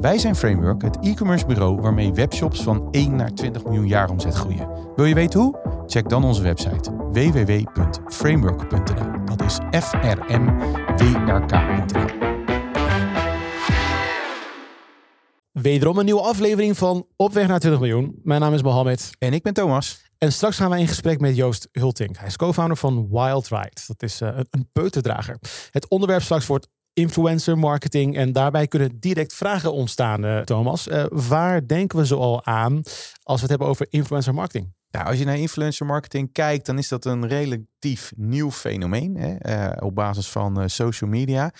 Wij zijn Framework, het e-commerce bureau waarmee webshops van 1 naar 20 miljoen jaar omzet groeien. Wil je weten hoe? Check dan onze website www.framework.nl. Dat is f r m w r k.nl. Wederom een nieuwe aflevering van Op weg naar 20 miljoen. Mijn naam is Mohammed. En ik ben Thomas. En straks gaan wij in gesprek met Joost Hultink. Hij is co-founder van Wild Ride. Dat is uh, een peuterdrager. Het onderwerp straks wordt influencer marketing. En daarbij kunnen direct vragen ontstaan, uh, Thomas. Uh, waar denken we zoal aan als we het hebben over influencer marketing? Nou, als je naar influencer marketing kijkt, dan is dat een nieuw fenomeen hè, uh, op basis van uh, social media.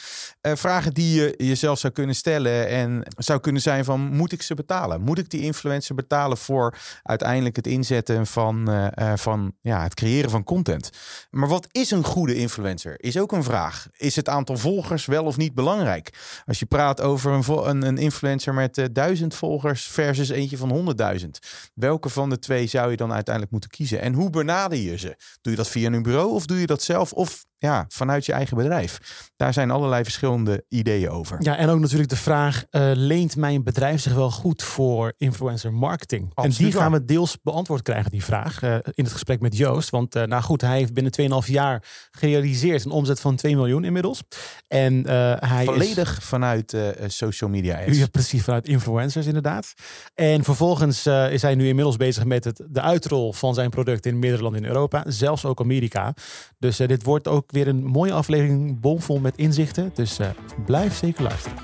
Uh, vragen die je jezelf zou kunnen stellen en zou kunnen zijn van moet ik ze betalen? Moet ik die influencer betalen voor uiteindelijk het inzetten van, van ja, het creëren van content? Maar wat is een goede influencer? Is ook een vraag. Is het aantal volgers wel of niet belangrijk? Als je praat over een, een, een influencer met duizend volgers versus eentje van honderdduizend. Welke van de twee zou je dan uiteindelijk moeten kiezen? En hoe benader je ze? Doe je dat via een of doe je dat zelf? Of ja, vanuit je eigen bedrijf? Daar zijn allerlei verschillende ideeën over. Ja, en ook natuurlijk de vraag: uh, leent mijn bedrijf zich wel goed voor influencer marketing? Absoluut en die gaan we deels beantwoord krijgen, die vraag, uh, in het gesprek met Joost. Want uh, nou goed, hij heeft binnen 2,5 jaar gerealiseerd een omzet van 2 miljoen inmiddels. En hij volledig is... vanuit social media ads. Ja, precies, vanuit influencers inderdaad. En vervolgens is hij nu inmiddels bezig met het, de uitrol van zijn product in meerdere landen in Europa, zelfs ook Amerika. Dus dit wordt ook weer een mooie aflevering, bomvol met inzichten. Dus uh, blijf zeker luisteren.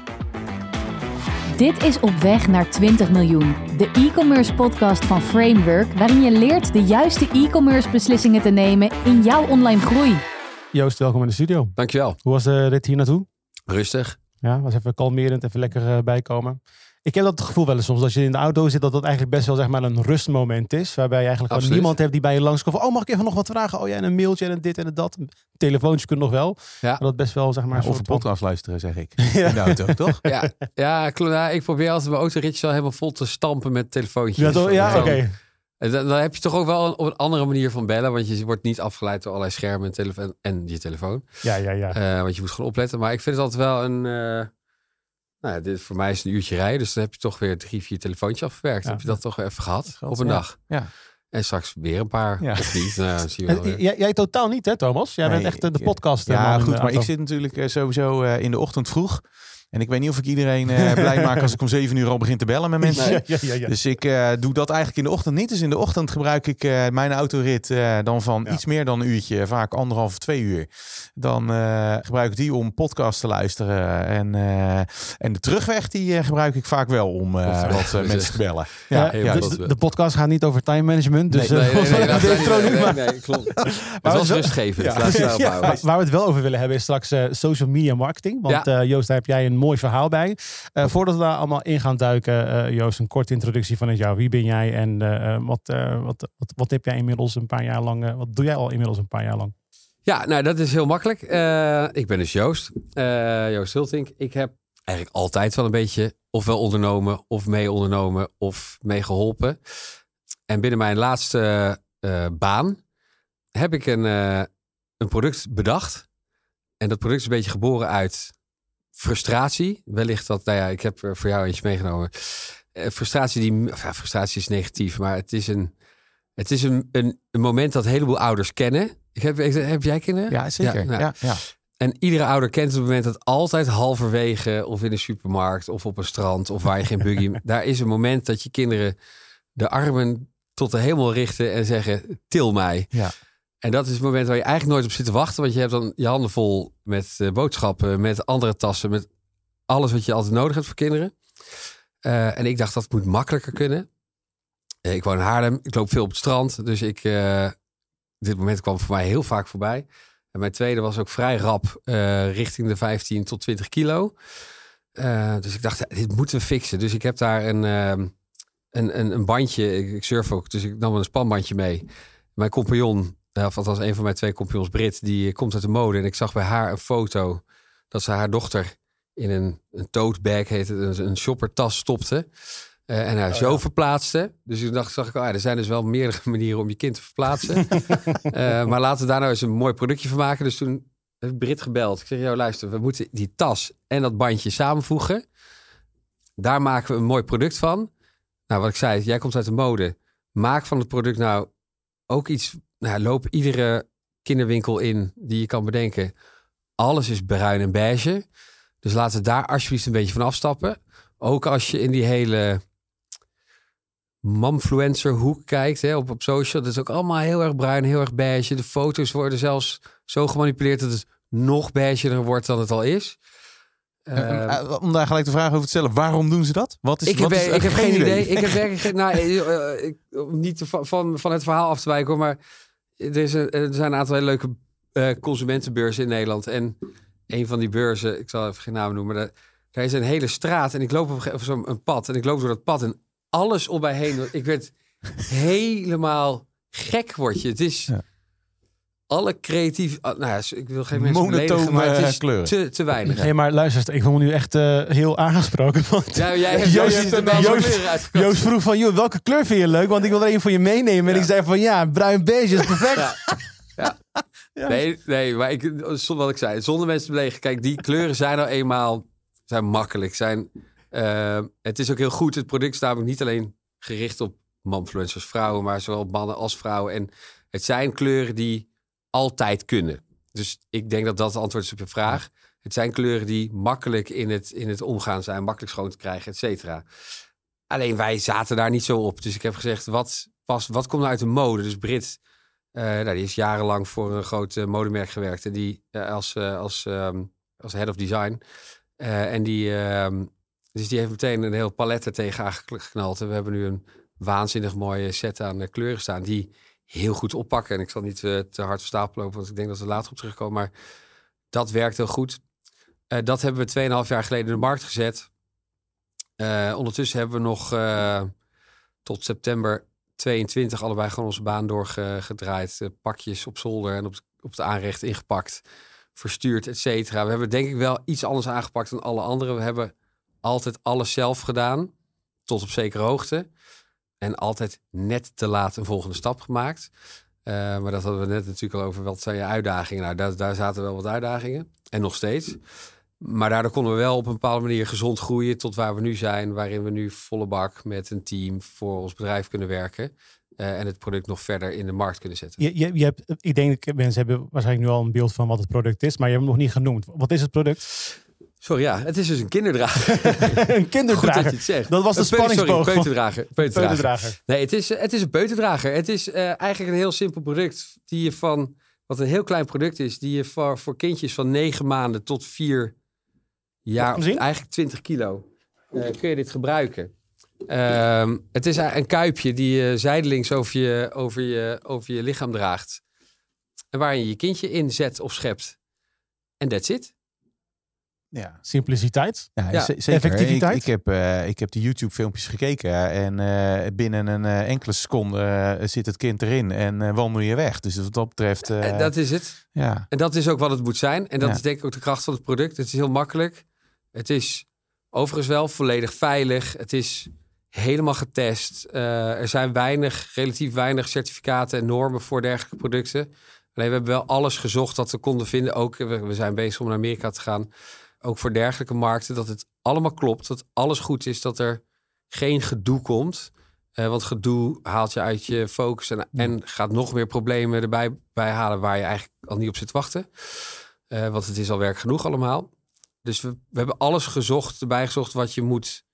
Dit is Op weg naar 20 miljoen, de e-commerce podcast van Framework, waarin je leert de juiste e-commerce beslissingen te nemen in jouw online groei. Joost, welkom in de studio. Dankjewel. Hoe was de rit hier naartoe? Rustig. Ja, was even kalmerend, even lekker uh, bijkomen. Ik heb dat gevoel wel eens soms als je in de auto zit, dat dat eigenlijk best wel zeg maar een rustmoment is. Waarbij je eigenlijk gewoon niemand hebt die bij je langskomt. Oh, mag ik even nog wat vragen? Oh ja, en een mailtje en dit en dat. Telefoontjes kunnen nog wel. Ja. Maar dat best wel zeg maar. Ja, of een podcast luisteren, zeg ik. Ja. In de auto, toch? Ja, ja, ja, ik probeer altijd mijn autoritjes al helemaal vol te stampen met telefoontjes. Ja, toch? ja oké. Okay. Dan, dan, heb je toch ook wel op een andere manier van bellen. Want je wordt niet afgeleid door allerlei schermen en, telefoon, en je telefoon. Ja, ja, ja. Uh, want je moet gewoon opletten. Maar ik vind het altijd wel een... Uh, nou, dit voor mij is een uurtje rijden, dus dan heb je toch weer drie, vier telefoontjes afgewerkt. Ja. Heb je dat toch even gehad op een ja. dag? Ja. En straks weer een paar. Ja. Of niet? Nou, zien we jij, jij, totaal niet, hè, Thomas? Jij bent echt de podcast. Ja, goed, maar ik zit natuurlijk sowieso uh, in de ochtend vroeg. En ik weet niet of ik iedereen uh, blij maak als ik om zeven uur al begin te bellen met mensen. Ja, ja, ja, dus ik uh, doe dat eigenlijk in de ochtend niet. Dus in de ochtend gebruik ik uh, mijn autorit dan van iets meer dan een uurtje, vaak anderhalf of twee uur. Dan gebruik ik die om podcast te luisteren. En, en de terugweg die gebruik ik vaak wel om wat mensen te bellen. Ja, de, de, podcast gaat niet over time management. Dus nee, nee, nee, nee, nee, klopt. Maar het was rustgevend. Waar we het wel over willen hebben is straks social media marketing. Want Joost, daar heb jij een mooi verhaal bij. Uh, voordat we daar allemaal in gaan duiken, uh, Joost, een korte introductie van jou. Wie ben jij en uh, wat, wat, wat, wat, heb jij inmiddels een paar jaar lang, wat doe jij al inmiddels een paar jaar lang? Ja, nou dat is heel makkelijk. ik ben dus Joost, Joost Hultink. Ik heb eigenlijk altijd wel een beetje ofwel ondernomen of mee ondernomen of mee geholpen. En binnen mijn laatste baan heb ik een, een product bedacht. En dat product is een beetje geboren uit frustratie. Wellicht dat, nou ja, ik heb er voor jou eentje meegenomen. Uh, frustratie, die, ja, frustratie is negatief, maar het is een, het is een, een, een moment dat een heleboel ouders kennen. Ik heb, heb jij kinderen? Ja, zeker. Ja, nou, ja, ja. En iedere ouder kent het moment dat altijd halverwege of in een supermarkt of op een strand of waar je geen buggy... daar is een moment dat je kinderen de armen tot de hemel richten en zeggen, til mij. Ja. En dat is het moment waar je eigenlijk nooit op zit te wachten. Want je hebt dan je handen vol met uh, boodschappen, met andere tassen, met alles wat je altijd nodig hebt voor kinderen. Uh, en ik dacht dat moet makkelijker kunnen. Uh, ik woon in Haarlem, ik loop veel op het strand. Dus ik, dit moment kwam voor mij heel vaak voorbij. En mijn tweede was ook vrij rap richting de 15 tot 20 kilo. Eh, dus ik dacht, dit moeten we fixen. Dus ik heb daar een, ehm, een, een, een bandje. Ik, ik surf ook, dus ik nam een spanbandje mee. Mijn compagnon, of althans een van mijn twee compagnons, Brit, die komt uit de mode. En ik zag bij haar een foto dat ze haar dochter in een, een tote bag, heet het, een, shoppertas stopte. Uh, en haar Oh, zo ja. verplaatste. Dus ik dacht, zag ik, ja, er zijn dus wel meerdere manieren om je kind te verplaatsen. Eh, maar laten we daar nou eens een mooi productje van maken. Dus toen heb ik Brit gebeld. Ik zeg, joh, luister, we moeten die tas en dat bandje samenvoegen. Daar maken we een mooi product van. Nou, wat ik zei, jij komt uit de mode. Maak van het product nou ook iets. Nou, loop iedere kinderwinkel in die je kan bedenken. Alles is bruin en beige. Dus laten we daar alsjeblieft een beetje van afstappen. Ook als je in die hele mamfluencer hoek kijkt hè, op, op social. Dat is ook allemaal heel erg bruin, heel erg beige. De foto's worden zelfs zo gemanipuleerd dat het nog beigeer wordt dan het al is. Eh, Eh, eh, om daar gelijk de vraag over te stellen, waarom doen ze dat? Wat is, ik heb, wat is, ik heb geen idee. Ik heb werkelijk. Nou, eh, ik, om niet van, van, van het verhaal af te wijken, hoor, maar er, er zijn een aantal hele leuke eh, consumentenbeurzen in Nederland. En een van die beurzen, ik zal even geen naam noemen, daar, daar is een hele straat. En ik loop op een pad. En ik loop door dat pad en alles om mij heen. Ik werd helemaal gek, word je. Het is... Alle creatief... ah, Nou ja, ik wil geen mensen Monotone, beledigen, maar het eh, is kleuren. te, te weinig. Nee, maar luister, ik voel me nu echt eh, heel aangesproken. Want Ja, jij hebt, Joost- er Joost-. Joost vroeg van, joh, welke kleur vind je leuk? Want ik wil er een voor je meenemen. En ik zei van, ja, bruin beige is perfect. Ja. Ja. Nee, nee, maar ik, zonder wat ik zei, zonder mensen te belegen. Kijk, die kleuren zijn nou eenmaal zijn makkelijk. Zijn, eh, het is ook heel goed. Het product is namelijk niet alleen gericht op manfluencers, vrouwen, maar zowel op mannen als vrouwen. En het zijn kleuren die altijd kunnen. Dus ik denk dat dat het antwoord is op je vraag. Het zijn kleuren die makkelijk in het, in het omgaan zijn, makkelijk schoon te krijgen, et cetera. Alleen wij zaten daar niet zo op. Dus ik heb gezegd, wat, past, wat komt nou uit de mode? Dus Brit, eh, nou, die is jarenlang voor een groot eh, modemerk gewerkt. En die eh, als, als, ehm, als head of design. En die, ehm, dus die heeft meteen een heel palet er tegen aangeknald. En we hebben nu een waanzinnig mooie set aan kleuren staan. Die heel goed oppakken. En ik zal niet eh, te hard stapel lopen, want ik denk dat we later op terugkomen. Maar dat werkt heel goed. Eh, dat hebben we 2,5 jaar geleden in de markt gezet. Eh, ondertussen hebben we nog tot september 22 allebei gewoon onze baan doorgedraaid. Pakjes op zolder en op, op de aanrecht ingepakt. Verstuurd, et cetera. We hebben denk ik wel iets anders aangepakt dan alle anderen. We hebben altijd alles zelf gedaan. Tot op zekere hoogte. En altijd net te laat een volgende stap gemaakt. Eh, maar dat hadden we net natuurlijk al over. Wat zijn je uitdagingen? Nou, daar, daar zaten wel wat uitdagingen. En nog steeds. Maar daardoor konden we wel op een bepaalde manier gezond groeien tot waar we nu zijn. Waarin we nu volle bak met een team voor ons bedrijf kunnen werken. eh, en het product nog verder in de markt kunnen zetten. Je, je, je hebt, ik denk dat mensen hebben waarschijnlijk nu al een beeld van wat het product is. Maar je hebt hem nog niet genoemd. Wat is het product? Sorry, ja, het is dus een kinderdrager. een Goed dat kinderdrager. je het zegt. Dat was de Sorry, spanningsboog van- peuterdrager. Peuterdrager. Peuterdrager. Nee, het is, het is een peuterdrager. Het is eh, eigenlijk een heel simpel product. Die je van, wat een heel klein product is, die je voor, voor kindjes van negen maanden tot vier Mag jaar, eigenlijk 20 kilo, eh, kun je dit gebruiken. Ehm, het is een kuipje die je zijdelings over je, over, je, over je lichaam draagt. En waar je je kindje in zet of schept. En that's it. Ja, Simpliciteit. Ja, Ja, z- zeker. effectiviteit. Ik, ik, heb, eh, ik heb de YouTube-filmpjes gekeken ja, en eh, binnen een eh, enkele seconde zit het kind erin en eh, wandel je weg. Dus wat dat betreft, eh, En dat is het. ja. En dat is ook wat het moet zijn. En dat Ja. is denk ik ook de kracht van het product. Het is heel makkelijk. Het is overigens wel volledig veilig. Het is helemaal getest. Eh, er zijn weinig, relatief weinig certificaten en normen voor dergelijke producten. Alleen we hebben wel alles gezocht dat we konden vinden. Ook we, we zijn bezig om naar Amerika te gaan. Ook voor dergelijke markten. Dat het allemaal klopt. Dat alles goed is. Dat er geen gedoe komt. Eh, want gedoe haalt je uit je focus en, en gaat nog meer problemen erbij bij halen waar je eigenlijk al niet op zit te wachten. Eh, want het is al werk genoeg allemaal. Dus we, we hebben alles gezocht, erbij gezocht wat je moet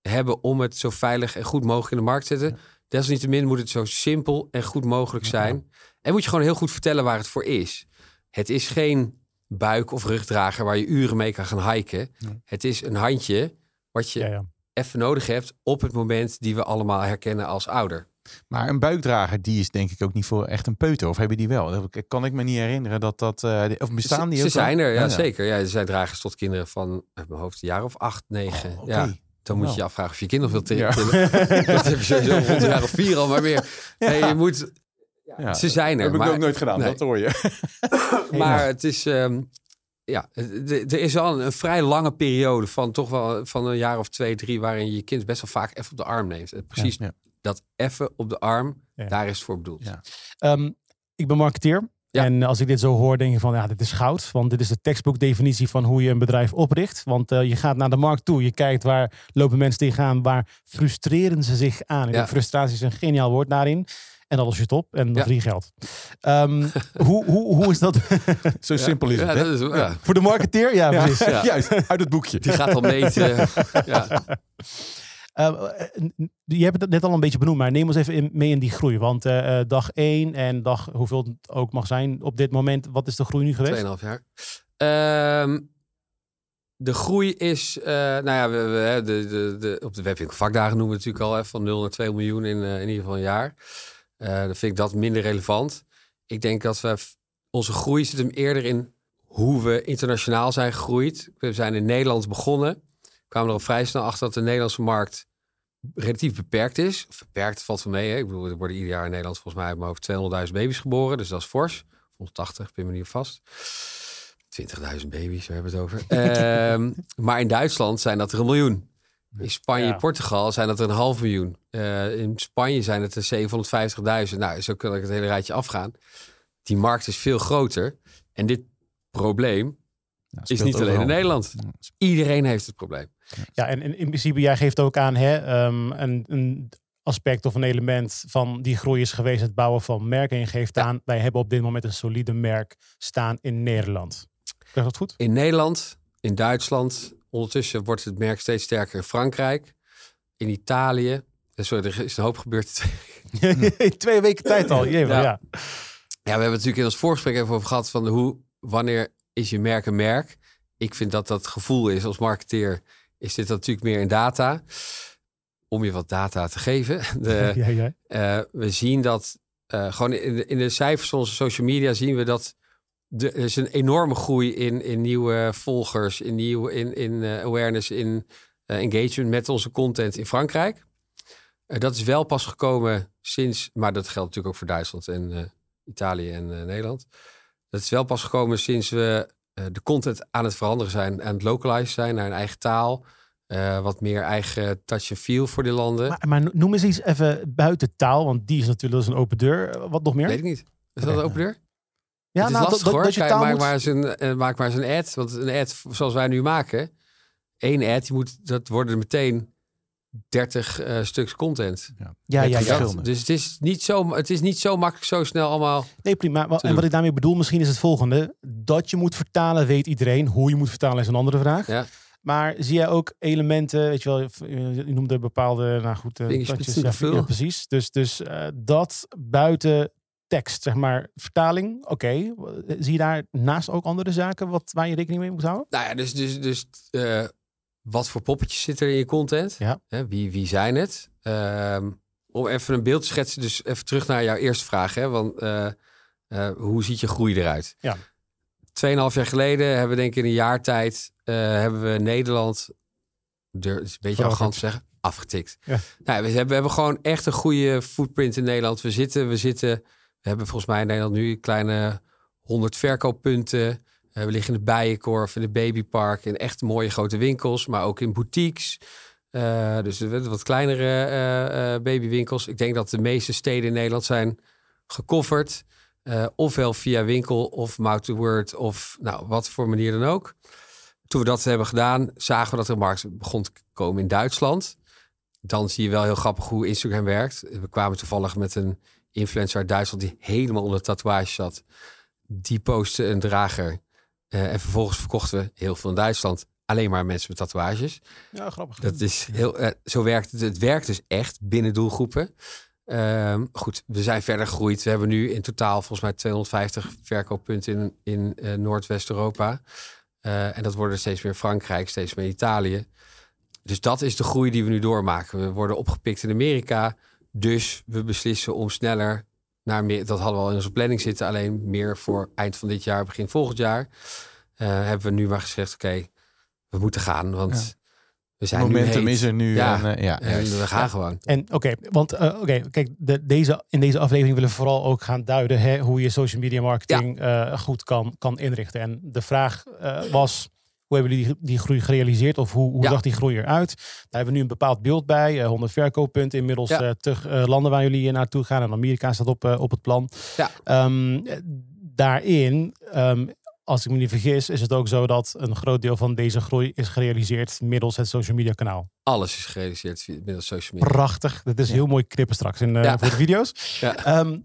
hebben om het zo veilig en goed mogelijk in de markt te zetten. Desalniettemin moet het zo simpel en goed mogelijk zijn. En moet je gewoon heel goed vertellen waar het voor is. Het is geen buik- of rugdrager waar je uren mee kan gaan hiken. Het is een handje wat je Ja, ja. even nodig hebt op het moment die we allemaal herkennen als ouder. Maar een buikdrager, die is denk ik ook niet voor echt een peuter. Of hebben die wel? Dat kan ik me niet herinneren dat dat... Uh, of bestaan die ze, ook Ze zijn er, ja, zeker. Ja, er zijn dragers tot kinderen van, uit mijn hoofd, een jaar of acht, negen. Oh, Ja, dan moet je je afvragen of je kind nog wilt Ja. tillen. dat heb je sowieso rond een jaar of vier al, maar meer. Nee, je moet... Ja, Ze zijn er, heb ik ook nooit gedaan, nee. dat hoor je. Maar het is... ehm, ja, er is wel een, een vrij lange periode van toch wel van een jaar of twee, drie, waarin je je kind best wel vaak even op de arm neemt. En Precies Ja. dat even op de arm, Ja. daar is het voor bedoeld. Ja. Ehm, ik ben marketeer. Ja. En als ik dit zo hoor, denk je van ja, dit is goud. Want dit is de textboekdefinitie van hoe je een bedrijf opricht. Want eh, je gaat naar de markt toe. Je kijkt waar lopen mensen tegenaan. Waar frustreren ze zich aan. Ik Ja. frustratie is een geniaal woord daarin. En dan los je het op en dan Ja. verdien je geld. Ehm, hoe, hoe, hoe is dat Zo simpel is Ja, het. hè? dat is, ja. voor de marketeer? Ja, Ja, precies. Ja. Juist, uit het boekje. Die gaat al meten. ja. Eh, eh, je hebt het net al een beetje benoemd, maar neem ons even in, mee in die groei. Want eh, eh, dag 1 en dag hoeveel het ook mag zijn op dit moment. Wat is de groei nu geweest? 2,5 jaar. Ehm, de groei is, eh, nou ja, we, we, hè, de, de, de, op de webwinkel vakdagen noemen we natuurlijk al hè, van 0 naar 2 miljoen in, eh, in ieder geval een jaar. Eh, dan vind ik dat minder relevant. Ik denk dat we, onze groei zit hem eerder in hoe we internationaal zijn gegroeid. We zijn in Nederland begonnen. Kwamen er al vrij snel achter dat de Nederlandse markt relatief beperkt is. Beperkt valt van mee. Hè? Ik bedoel, er worden ieder jaar in Nederland volgens mij hoofd 200.000 baby's geboren. Dus dat is fors. 180, ik ben me niet vast. 20.000 baby's, we hebben het over. Ehm, maar in Duitsland zijn dat er een miljoen. In Spanje Ja. en Portugal zijn dat er een half miljoen. Eh, in Spanje zijn het er 750.000. Nou, zo kan ik het hele rijtje afgaan. Die markt is veel groter. En dit probleem Ja, is niet alleen in. Nederland. Iedereen heeft het probleem. Ja, en, in principe, jij geeft ook aan hè, ehm, een, een aspect of een element van die groei is geweest het bouwen van merken. En je geeft Ja. aan, wij hebben op dit moment een solide merk staan in Nederland. Krijg dat goed? In Nederland, in Duitsland. Ondertussen wordt het merk steeds sterker in Frankrijk. In Italië. Eh, Sorry, er is een hoop gebeurd. Twee weken tijd al. Ja. Ja. ja. We hebben het natuurlijk in ons voorgesprek even over gehad van hoe, wanneer is je merk een merk? Ik vind dat dat gevoel is als marketeer, is dit natuurlijk meer in data. Om je wat data te geven. De, Ja, eh, we zien dat eh, gewoon in de, in de cijfers van onze social media zien we dat de, er is een enorme groei in, in nieuwe volgers, in, nieuwe, in, in eh, awareness, in eh, engagement met onze content in Frankrijk. Eh, dat is wel pas gekomen sinds, maar dat geldt natuurlijk ook voor Duitsland en Italië en Nederland. Dat is wel pas gekomen sinds we de content aan het veranderen zijn, aan het localizen zijn naar een eigen taal. wat meer eigen touch and feel voor die landen. Maar, maar noem eens iets even buiten taal, want die is natuurlijk dat is een open deur. Wat nog meer? Weet ik niet. Is dat een open deur? Ja, het is nou, lastig dat, hoor. dat je Kijk, maak, moet- maar eens een, eh, maak maar eens een ad. Want een ad zoals wij nu maken. één ad, die moet, dat worden meteen 30 eh, stuks content. Ja, ja, ja. Dus het is, niet zo, het is niet zo makkelijk zo snel allemaal. Nee, prima. Maar- En wat ik daarmee bedoel misschien is het volgende. Dat je moet vertalen weet iedereen. Hoe je moet vertalen is een andere vraag. Ja. Maar zie jij ook elementen, weet je wel, je noemde bepaalde, nou goed, eh, Vingerspitsen touches, ja, precies. Dus, dus eh, dat buiten tekst, zeg maar, vertaling, oké. Zie je daar naast ook andere zaken wat, waar je rekening mee moet houden? Nou ja, dus, dus, dus eh, wat voor poppetjes zitten er in je content? Ja. Hè, wie, wie zijn het? Ehm, om even een beeld te schetsen, dus even terug naar jouw eerste vraag. Hè, want, eh, eh, hoe ziet je groei eruit? Ja. Tweeënhalf jaar geleden hebben we denk ik in een jaar tijd... hebben we Nederland, is een beetje arrogant zeggen, afgetikt. Ja. Nou, we, hebben, we hebben gewoon echt een goede footprint in Nederland. We zitten, we zitten, we hebben volgens mij in Nederland nu kleine 100 verkooppunten. Eh, we liggen in de Bijenkorf, in de Babypark, in echt mooie grote winkels, maar ook in boutiques. Eh, dus wat kleinere eh, babywinkels. Ik denk dat de meeste steden in Nederland zijn gecoverd. eh, ofwel via winkel of mouth to word of nou, wat voor manier dan ook. Toen we dat hebben gedaan, zagen we dat een markt begon te komen in Duitsland. Dan zie je wel heel grappig hoe Instagram werkt. We kwamen toevallig met een influencer uit Duitsland die helemaal onder tatoeage zat. Die postte een drager. Eh, en vervolgens verkochten we heel veel in Duitsland. Alleen maar mensen met tatoeages. Ja, grappig. Dat is heel, eh, zo werkt het. Het werkt dus echt binnen doelgroepen. Ehm, goed, we zijn verder gegroeid. We hebben nu in totaal volgens mij 250 verkooppunten in, in eh, Noordwest-Europa. En dat worden steeds meer Frankrijk, steeds meer Italië. Dus dat is de groei die we nu doormaken. We worden opgepikt in Amerika. Dus we beslissen om sneller naar meer. Dat hadden we al in onze planning zitten. Alleen meer voor eind van dit jaar, begin volgend jaar. eh, hebben we nu maar gezegd: oké, we moeten gaan. Want Ja. we zijn nu Momentum heet. is er nu. Ja. En, eh, ja, En juist. we gaan gewoon. En oké, want eh, oké, kijk, de, deze, in deze aflevering willen we vooral ook gaan duiden hè, hoe je social media marketing eh, goed kan, kan inrichten. En de vraag eh, was, hoe hebben jullie die, die groei gerealiseerd? Of hoe, hoe Ja. zag die groei eruit? Daar hebben we nu een bepaald beeld bij. eh 100 verkooppunten inmiddels. Ja. eh terug eh, landen waar jullie eh, naartoe gaan. En Amerika staat op, eh, op het plan. Ja. Ehm, eh, daarin, ehm, als ik me niet vergis, is het ook zo dat een groot deel van deze groei is gerealiseerd middels het social media kanaal. Alles is gerealiseerd middels social media. Prachtig. Dit is heel mooi knippen straks in, eh, Ja. voor de video's. Ja. Ehm,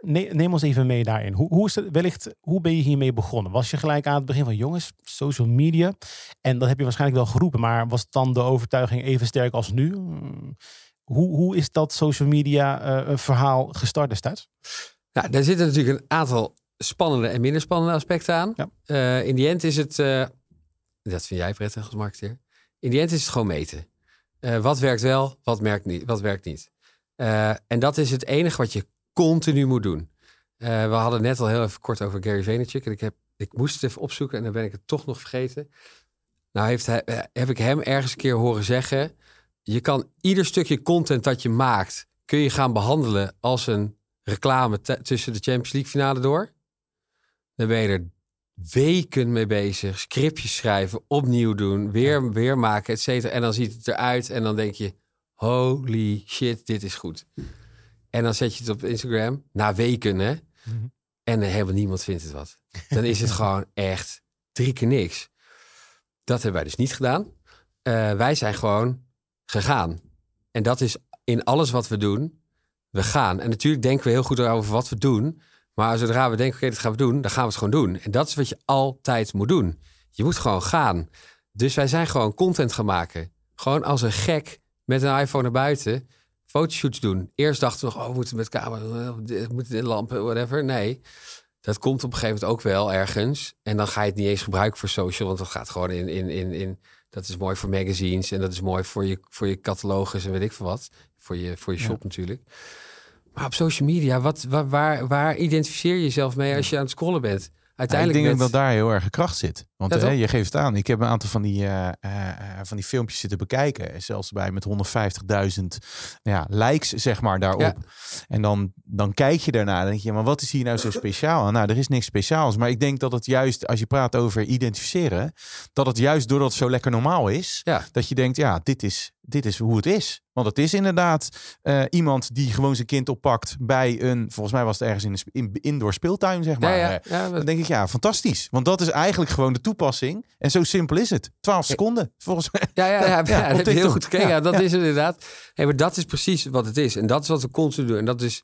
neem ons even mee daarin. Hoe, hoe, is het, wellicht, hoe ben je hiermee begonnen? Was je gelijk aan het begin van jongens, social media? En dat heb je waarschijnlijk wel geroepen, maar was dan de overtuiging even sterk als nu? Hoe, hoe is dat social media eh, verhaal gestart destijds? Nou, daar zitten natuurlijk een aantal spannende en minder spannende aspecten aan. Ja. Eh, in die end is het, eh, dat vind jij prettig als marketeer. In die end is het gewoon meten. Eh, wat werkt wel, wat, merkt niet, wat werkt niet. Eh, en dat is het enige wat je continu moet doen. Eh, we hadden net al heel even kort over Gary Vaynerchuk. En ik, heb, ik moest het even opzoeken en dan ben ik het toch nog vergeten. Nou heeft hij, eh, heb ik hem ergens een keer horen zeggen... je kan ieder stukje content dat je maakt... kun je gaan behandelen als een reclame tussen de Champions League finale door. Dan ben je er weken mee bezig. Scriptjes schrijven, opnieuw doen, weer, weer maken, et cetera. En dan ziet het eruit en dan denk je... holy shit, dit is goed. En dan zet je het op Instagram, na weken hè. Mhm. En helemaal niemand vindt het wat. Dan is het gewoon echt drie keer niks. Dat hebben wij dus niet gedaan. Eh, wij zijn gewoon gegaan. En dat is in alles wat we doen. We gaan. En natuurlijk denken we heel goed over wat we doen. Maar zodra we denken, oké, dat gaan we doen, dan gaan we het gewoon doen. En dat is wat je altijd moet doen. Je moet gewoon gaan. Dus wij zijn gewoon content gaan maken. Gewoon als een gek met een iPhone naar buiten. Fotoshoots doen. Eerst dachten we nog, oh, we moeten met camera, we moeten in lampen, whatever. Nee, dat komt op een gegeven moment ook wel ergens. En dan ga je het niet eens gebruiken voor social, want dat gaat gewoon in, in, in, in dat is mooi voor magazines en dat is mooi voor je, voor je catalogus en weet ik veel wat. Voor je, voor je shop natuurlijk. Maar op social media, wat, waar, waar, waar identificeer je jezelf mee als je aan het scrollen bent? Ja, ik Uiteindelijk denk met- dat daar heel erg kracht zit. Want Ja, hè, toch? je geeft het aan. Ik heb een aantal van die, eh, eh, eh, van die filmpjes zitten bekijken. Zelfs bij met 150.000 ja, likes, zeg maar, daarop. Ja. En dan, dan kijk je daarna en denk je, maar wat is hier nou zo speciaal? Nou, er is niks speciaals. Maar ik denk dat het juist, als je praat over identificeren, dat het juist doordat het zo lekker normaal is, Ja. dat je denkt, ja, dit is, dit is hoe het is. Want het is inderdaad iemand die gewoon zijn kind oppakt bij een, volgens mij was het ergens in een in, indoor speeltuin, zeg maar. ja, ja, ja, dan denk ik, ja, fantastisch. Want dat is eigenlijk gewoon de toepassing. En zo simpel is het. 12 seconden, volgens mij. Ja, ja, ja, ja, Ja, dat heb je heel goed gekeken. Ja, dat is het inderdaad. Hey, maar dat is precies wat het is. En dat is wat we continu doen. En dat is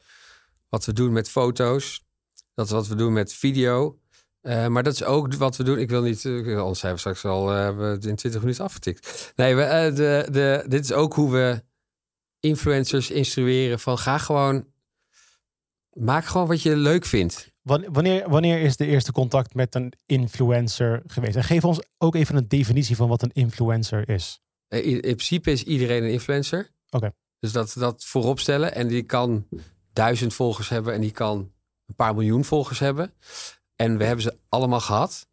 wat we doen met foto's. Dat is wat we doen met video. Eh, maar dat is ook wat we doen. Ik wil niet, eh, anders zijn we straks al eh, we in 20 minuten afgetikt. Nee, we, de, de, dit is ook hoe we influencers instrueren van ga gewoon, maak gewoon wat je leuk vindt. Wan- Wanneer, wanneer is de eerste contact met een influencer geweest? En geef ons ook even een definitie van wat een influencer is. Eh, In, in principe is iedereen een influencer. Oké. Dus dat, dat voorop stellen. En die kan duizend volgers hebben en die kan een paar miljoen volgers hebben. En we hebben ze allemaal gehad.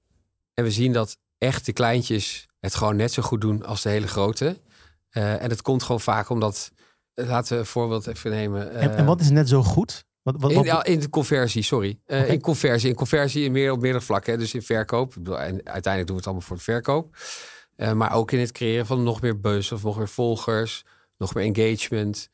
En we zien dat echt de kleintjes het gewoon net zo goed doen als de hele grote. Eh, en dat komt gewoon vaak omdat, laten we een voorbeeld even nemen. En, Eh, en wat is net zo goed? Wat, wat, in, wat- in de conversie, sorry. Eh. In conversie. In conversie in meer, op meerdere vlakken. Hè. Dus in verkoop. En uiteindelijk doen we het allemaal voor de verkoop. Eh, maar ook in het creëren van nog meer buzz of nog meer volgers. Nog meer engagement.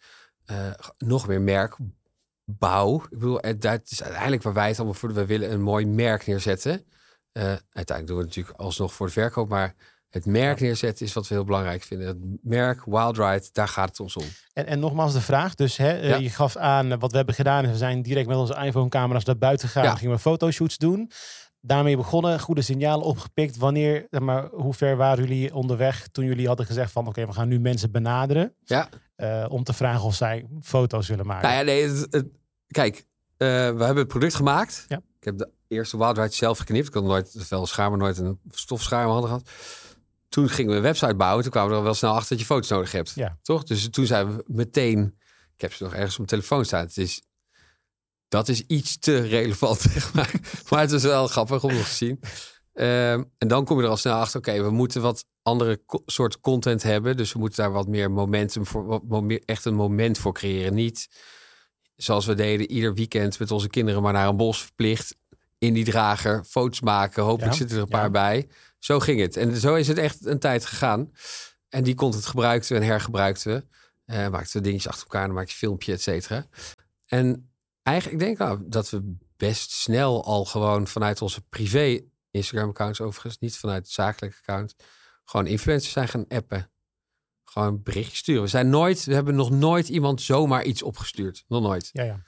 eh, nog meer merkbouw. Ik bedoel, dat is uiteindelijk waar wij het allemaal voor doen. We willen een mooi merk neerzetten. Uiteindelijk doen we het natuurlijk alsnog voor de verkoop. Maar het merk neerzetten is wat we heel belangrijk vinden. Het merk Wild Ride, daar gaat het ons om. En, en nogmaals de vraag, dus hè, eh, Ja. je gaf aan eh, wat we hebben gedaan. is We zijn direct met onze iPhone-camera's naar buiten gegaan. Ja. Gingen we fotoshoots doen. Daarmee begonnen, goede signalen opgepikt. Wanneer, zeg maar, hoe ver waren jullie onderweg toen jullie hadden gezegd van... oké, we gaan nu mensen benaderen Ja. eh, om te vragen of zij foto's willen maken. Nou ja, nee, het- het- kijk, we hebben het product gemaakt. Ja. Ik heb de eerste Wild Ride zelf geknipt. Ik had nooit, wel een schaar, maar nooit een stofschaar in mijn handen gehad. Toen gingen we een website bouwen. Toen kwamen we er wel snel achter dat je foto's nodig hebt. Ja. Toch? Dus toen zijn we meteen Ik heb ze nog ergens op mijn telefoon staan. Het is, dat is iets te relevant, zeg maar. maar het is wel grappig om nog te zien. Ehm, en dan kom je er al snel achter, oké, we moeten wat andere co- soort content hebben. Dus we moeten daar wat meer momentum voor, wat meer, echt een moment voor creëren. Niet zoals we deden ieder weekend met onze kinderen maar naar een bos verplicht. In die drager, foto's maken. Hopelijk Ja, zitten er een ja. paar bij. Zo ging het. En zo is het echt een tijd gegaan. En die content gebruikten we en hergebruikten we. Eh maakten we dingetjes achter elkaar, dan maak je filmpje, et cetera. En eigenlijk, ik denk nou, dat we best snel al gewoon vanuit onze privé Instagram-accounts overigens, niet vanuit het zakelijke account, gewoon influencers zijn gaan appen. Gewoon berichtjes sturen. We zijn nooit, we hebben nog nooit iemand zomaar iets opgestuurd. Nog nooit. Ja, ja.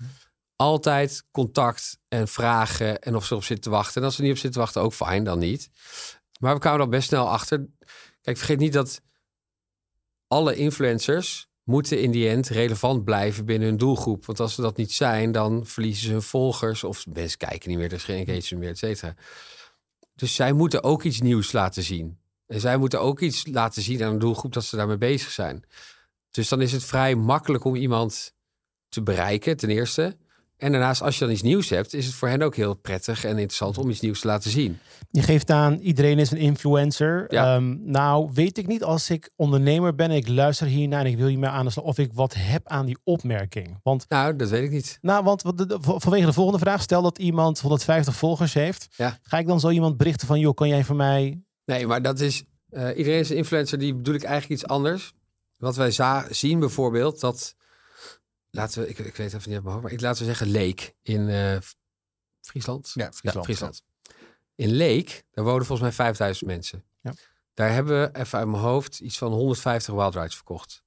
Altijd contact en vragen en of ze op zitten te wachten. En als ze niet op zitten wachten, ook fijn, dan niet. Maar we kwamen al best snel achter. Kijk, vergeet niet dat alle influencers moeten in die end relevant blijven binnen hun doelgroep. Want als ze dat niet zijn, dan verliezen ze hun volgers. Of mensen kijken niet meer, er is geen engagement meer, et cetera. Dus zij moeten ook iets nieuws laten zien. En zij moeten ook iets laten zien aan een doelgroep dat ze daarmee bezig zijn. Dus dan is het vrij makkelijk om iemand te bereiken, ten eerste. En daarnaast, als je dan iets nieuws hebt, is het voor hen ook heel prettig en interessant om iets nieuws te laten zien. Je geeft aan, iedereen is een influencer. Ja. Ehm, nou, weet ik niet als ik ondernemer ben en ik luister hiernaar en ik wil hiermee aan de slag, of ik wat heb aan die opmerking. Want, Nou, dat weet ik niet. nou, want vanwege de volgende vraag, stel dat iemand 150 volgers heeft, Ja. ga ik dan zo iemand berichten van, joh, kan jij voor mij... Nee, maar dat is. eh, iedereen is een influencer, die bedoel ik eigenlijk iets anders. Wat wij zien bijvoorbeeld, dat. Laten we, ik, ik weet even niet uit mijn hoofd, maar ik laten we zeggen Leek in eh, Friesland. Ja, Friesland, In Leek, daar wonen volgens mij 5000 mensen. Ja. Daar hebben we even uit mijn hoofd iets van 150 wild rides verkocht.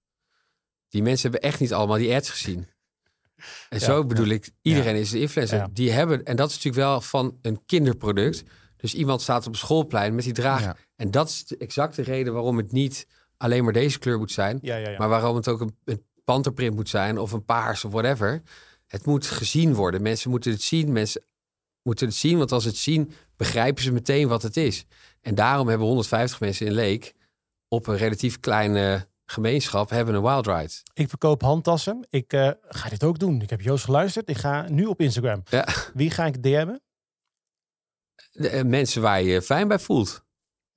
Die mensen hebben echt niet allemaal die ads gezien. En Ja, zo bedoel ik, iedereen is een influencer. Ja. Die hebben, en dat is natuurlijk wel van een kinderproduct. Dus iemand staat op een schoolplein met die draag. Ja. En dat is de exacte reden waarom het niet alleen maar deze kleur moet zijn. Ja, ja, ja. Maar waarom het ook een, een panterprint moet zijn of een paars of whatever. Het moet gezien worden. Mensen moeten het zien. Mensen moeten het zien, want als ze het zien, begrijpen ze meteen wat het is. En daarom hebben 150 mensen in Leek op een relatief kleine gemeenschap hebben een wild ride. Ik verkoop handtassen. Ik eh, ga dit ook doen. Ik heb Joost geluisterd. Ik ga nu op Instagram. Ja. Wie ga ik DM'en? De, eh, mensen waar je je fijn bij voelt.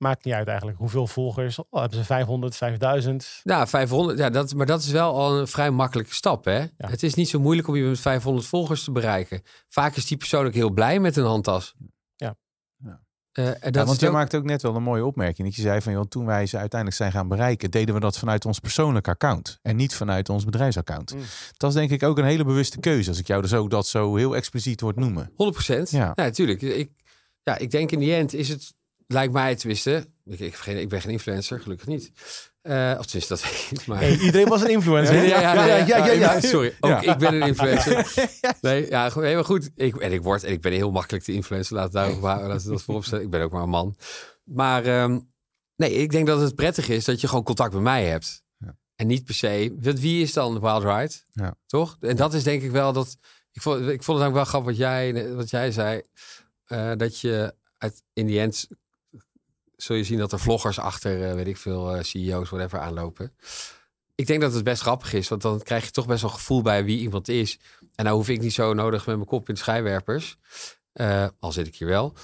Maakt niet uit eigenlijk. Hoeveel volgers? Oh, hebben ze 500, 5000? Nou, 500, ja, dat, maar dat is wel al een vrij makkelijke stap. Hè? Het is niet zo moeilijk om je met 500 volgers te bereiken. Vaak is die persoon ook heel blij met een handtas. Ja. Ja. Eh, en dat Ja, want jij ook- maakt ook net wel een mooie opmerking. Dat je zei van, joh, toen wij ze uiteindelijk zijn gaan bereiken, deden we dat vanuit ons persoonlijke account. En niet vanuit ons bedrijfsaccount. Mm. Dat is denk ik ook een hele bewuste keuze. Als ik jou dus ook dat zo heel expliciet hoort noemen. 100 Ja. Ja, natuurlijk. Ik, ja, ik denk in die end is het, lijkt mij tenminste, ik, ik, geen- ik ben geen influencer, gelukkig niet. Eh of tenminste, dat weet ik niet. Maar... Hey, iedereen was een influencer. Ja, ja, ja, ja, Sorry, ook ik ben een influencer. Nee, ja, goed, nee, maar goed. Ik, en ik word, en ik ben heel makkelijk te influencer. Laat daar we dat voorop stellen. Ik ben ook maar een man. Maar ehm, nee, ik denk dat het prettig is dat je gewoon contact met mij hebt. Ja. En niet per se. Want wie is dan Wild Ride? Ja. Toch? En dat is denk ik wel dat. Ik vond, ik vond het ook wel grappig wat jij, wat jij zei. eh, dat je uit, in die end zul je zien dat er vloggers achter, eh, weet ik veel, eh, CEO's, whatever, aanlopen. Ik denk dat het best grappig is, want dan krijg je toch best wel gevoel bij wie iemand is. En nou hoef ik niet zo nodig met mijn kop in de schijnwerpers. Eh, al zit ik hier wel.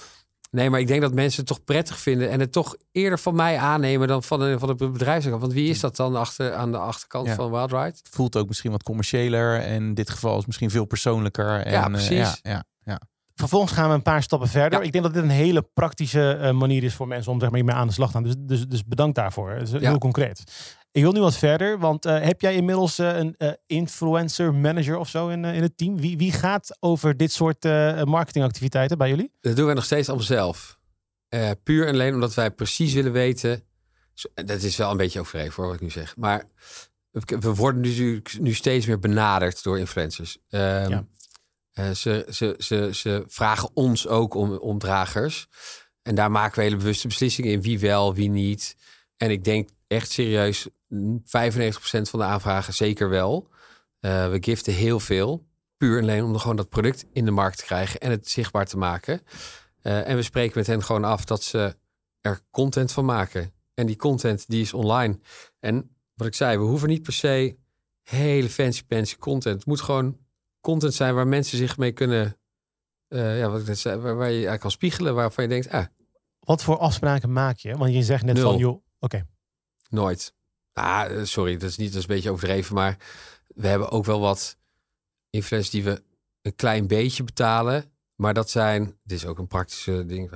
Nee, maar ik denk dat mensen het toch prettig vinden en het toch eerder van mij aannemen dan van, een, van het bedrijfsakant. Want wie is dat dan achter, aan de achterkant Ja. van Wild Ride? Het voelt ook misschien wat commerciëler. En in dit geval is misschien veel persoonlijker. En, Ja, precies. ja, ja. Vervolgens gaan we een paar stappen verder. Ja. Ik denk dat dit een hele praktische eh, manier is voor mensen om zeg maar, hiermee aan de slag te gaan. Dus, dus, dus bedankt daarvoor. Het is Ja. heel concreet. Ik wil nu wat verder, want eh, heb jij inmiddels eh, een eh, influencer manager of zo in, eh, in het team? Wie, wie gaat over dit soort eh, marketingactiviteiten bij jullie? Dat doen wij nog steeds allemaal zelf. Eh, puur en alleen omdat wij precies willen weten. Dat is wel een beetje overdreven voor wat ik nu zeg. Maar we, we worden nu, nu steeds meer benaderd door influencers. Ehm, Ja. Eh, ze, ze, ze, ze vragen ons ook om, om dragers. En daar maken we hele bewuste beslissingen in. Wie wel, wie niet. En ik denk echt serieus, mm, 95% van de aanvragen zeker wel. Eh, we giften heel veel. Puur en alleen om gewoon dat product in de markt te krijgen en het zichtbaar te maken. Eh, en we spreken met hen gewoon af dat ze er content van maken. En die content die is online. En wat ik zei, we hoeven niet per se hele fancy fancy content. Het moet gewoon content zijn waar mensen zich mee kunnen... eh, ja, wat ik net zei, waar, waar je eigenlijk kan spiegelen. Waarvan je denkt, ah, Wat voor afspraken maak je? Want je zegt net Nul. van, joh, oké. Nooit. Ah, sorry, dat is niet dat is een beetje overdreven, maar we hebben ook wel wat influencers die we een klein beetje betalen. Maar dat zijn, dit is ook een praktische ding.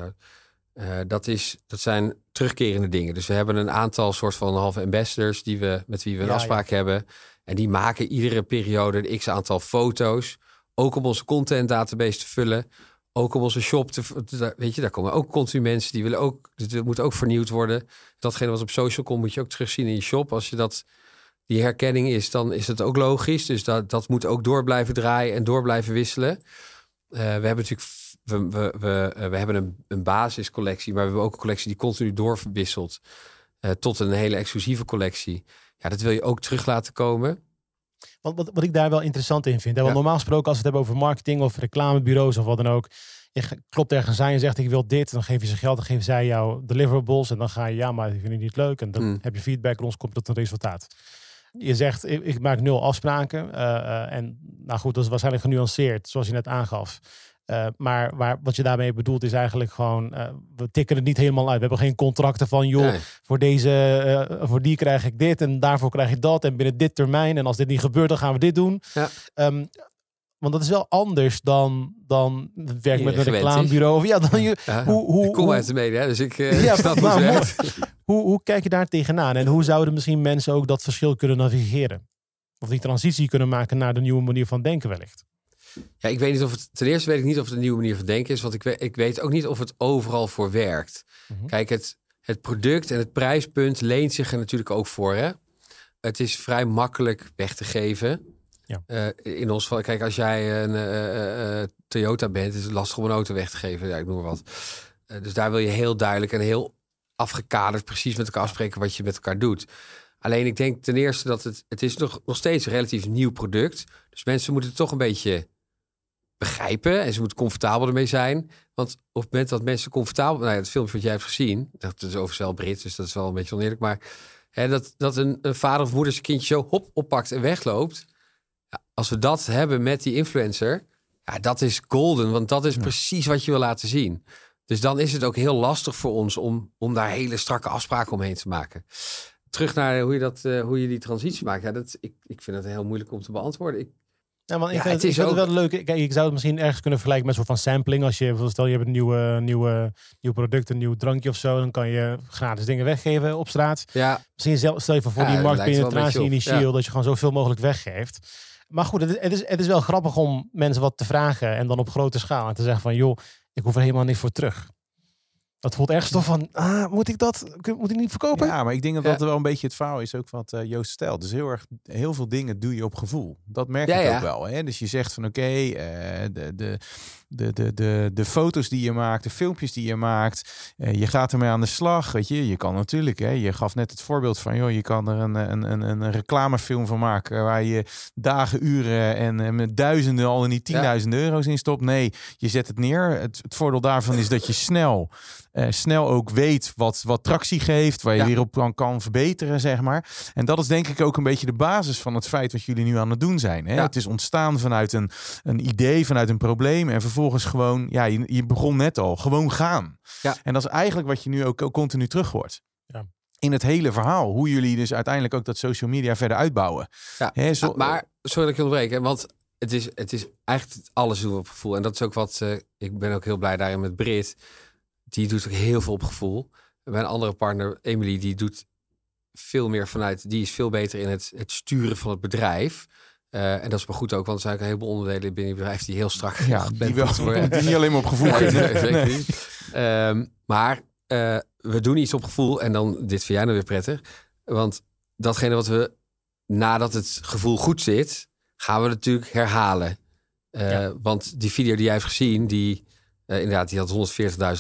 Eh, dat, is, dat zijn terugkerende dingen. Dus we hebben een aantal soort van halve ambassadors die we, met wie we een Ja, afspraak hebben. En die maken iedere periode een x aantal foto's. Ook om onze content database te vullen. Ook om onze shop te... Weet je, daar komen ook continu mensen die willen ook... Het moet ook vernieuwd worden. Datgene wat op social komt moet je ook terugzien in je shop. Als je dat... Die herkenning is, dan is het ook logisch. Dus dat, dat moet ook door blijven draaien en door blijven wisselen. Eh, we hebben natuurlijk... We, we, we, eh, we hebben een, een basiscollectie, maar we hebben ook een collectie die continu doorwisselt. eh, tot een hele exclusieve collectie. Ja, dat wil je ook terug laten komen. Wat, wat, wat ik daar wel interessant in vind. Hè? Want Ja. normaal gesproken, als we het hebben over marketing of reclamebureaus of wat dan ook. Je klopt ergens aan en zegt ik wil dit. Dan geef je ze geld, dan geven zij jou deliverables. En dan ga je ja, maar ik vind het niet leuk. En dan Hmm. heb je feedback en ons komt tot een resultaat. Je zegt ik, ik maak nul afspraken. eh, eh, en nou goed, dat is waarschijnlijk genuanceerd, zoals je net aangaf. Eh, maar waar, wat je daarmee bedoelt is eigenlijk gewoon, eh, we tikken het niet helemaal uit. We hebben geen contracten van, joh, Nee. voor deze, eh, voor die krijg ik dit en daarvoor krijg je dat. En binnen dit termijn. En als dit niet gebeurt, dan gaan we dit doen. Ja. Ehm, want dat is wel anders dan, dan het werk met een reclamebureau. Of ja, dan je, Ja, hoe, hoe, ik kom hoe, uit de media, dus ik Ja, snap maar hoe het hoe, hoe kijk je daar tegenaan? En hoe zouden misschien mensen ook dat verschil kunnen navigeren? Of die transitie kunnen maken naar de nieuwe manier van denken wellicht. Ja, ik weet niet of het. Ten eerste weet ik niet of het een nieuwe manier van denken is, want ik weet, ik weet ook niet of het overal voor werkt. Mhm. Kijk, het, het product en het prijspunt leent zich er natuurlijk ook voor. Hè? Het is vrij makkelijk weg te geven. Ja. Eh, in ons geval, kijk, als jij een eh, eh, Toyota bent, is het lastig om een auto weg te geven. Ja, ik noem maar wat. Dus daar wil je heel duidelijk en heel afgekaderd precies met elkaar afspreken wat je met elkaar doet. Alleen ik denk ten eerste dat het, het is nog, nog steeds een relatief nieuw product. Dus mensen moeten het toch een beetje begrijpen en ze moeten comfortabel ermee zijn. Want op het moment dat mensen comfortabel... Nou ja, het filmpje wat jij hebt gezien, dat is overigens wel Brits, dus dat is wel een beetje oneerlijk. Maar hè, dat, dat een, een vader of moeder zijn kindje zo hop oppakt en wegloopt. Ja, als we dat hebben met die influencer, ja, dat is golden. Want dat is precies wat je wil laten zien. Dus dan is het ook heel lastig voor ons om, om daar hele strakke afspraken omheen te maken. Terug naar hoe je, dat, eh, hoe je die transitie maakt. Ja, dat, ik, ik vind het heel moeilijk om te beantwoorden. Ik, Ja, want ik Ja, vind het ik vind wel leuk. Kijk, ik zou het misschien ergens kunnen vergelijken met een soort van sampling. Als je stel je hebt een nieuwe, nieuwe, nieuw product, een nieuw drankje of zo, dan kan je gratis dingen weggeven op straat. ja, Misschien zelf, stel je voor, voor Ja, die marktpenetratie initieel, dat je gewoon zoveel mogelijk weggeeft. Maar goed, het is, het, is, het is wel grappig om mensen wat te vragen en dan op grote schaal en te zeggen van, joh, ik hoef er helemaal niks voor terug. Dat voelt ergens toch van, ah, moet ik dat, moet ik niet verkopen? Ja, maar ik denk dat Ja. dat wel een beetje het verhaal is ook wat eh, Joost stelt. Dus heel erg, heel veel dingen doe je op gevoel. Dat merk Ja, ik ja. ook wel. Hè? Dus je zegt van oké, eh, de, de, de, de, de, de foto's die je maakt, de filmpjes die je maakt, eh, je gaat ermee aan de slag. Weet je, je kan natuurlijk, hè, je gaf net het voorbeeld van, joh, je kan er een, een, een, een reclamefilm van maken waar je dagen, uren en, en met duizenden, al niet tienduizenden euro's in stopt. Nee, je zet het neer. Het, het voordeel daarvan is dat je snel eh, snel ook weet wat, wat tractie geeft, waar je Ja. weer op kan, kan verbeteren, zeg maar. En dat is denk ik ook een beetje de basis van het feit wat jullie nu aan het doen zijn. Hè? Ja. Het is ontstaan vanuit een, een idee, vanuit een probleem en vervolgens gewoon, ja, je, je begon net al, gewoon gaan. Ja. En dat is eigenlijk wat je nu ook, ook continu terug hoort. Ja. In het hele verhaal, hoe jullie dus uiteindelijk ook dat social media verder uitbouwen. Ja, zo- Ah, maar sorry dat ik je onderbreek, hè, want het is, het is eigenlijk alles doen we op gevoel. En dat is ook wat, eh, ik ben ook heel blij daarin met Brit. Die doet ook heel veel op gevoel. Mijn andere partner, Emily, die doet veel meer vanuit, die is veel beter in het, het sturen van het bedrijf. Eh, en dat is maar goed ook, want er zijn ook een heleboel onderdelen binnen je bedrijf die heel strak ja, die, wel, worden. die niet alleen maar op gevoel Nee, nee, zeker Nee. niet. Ehm, maar eh, we doen iets op gevoel en dan, dit vind jij nou weer prettig. Want datgene wat we, nadat het gevoel goed zit, gaan we natuurlijk herhalen. Eh, Ja. Want die video die jij hebt gezien, die, inderdaad, die had 140.000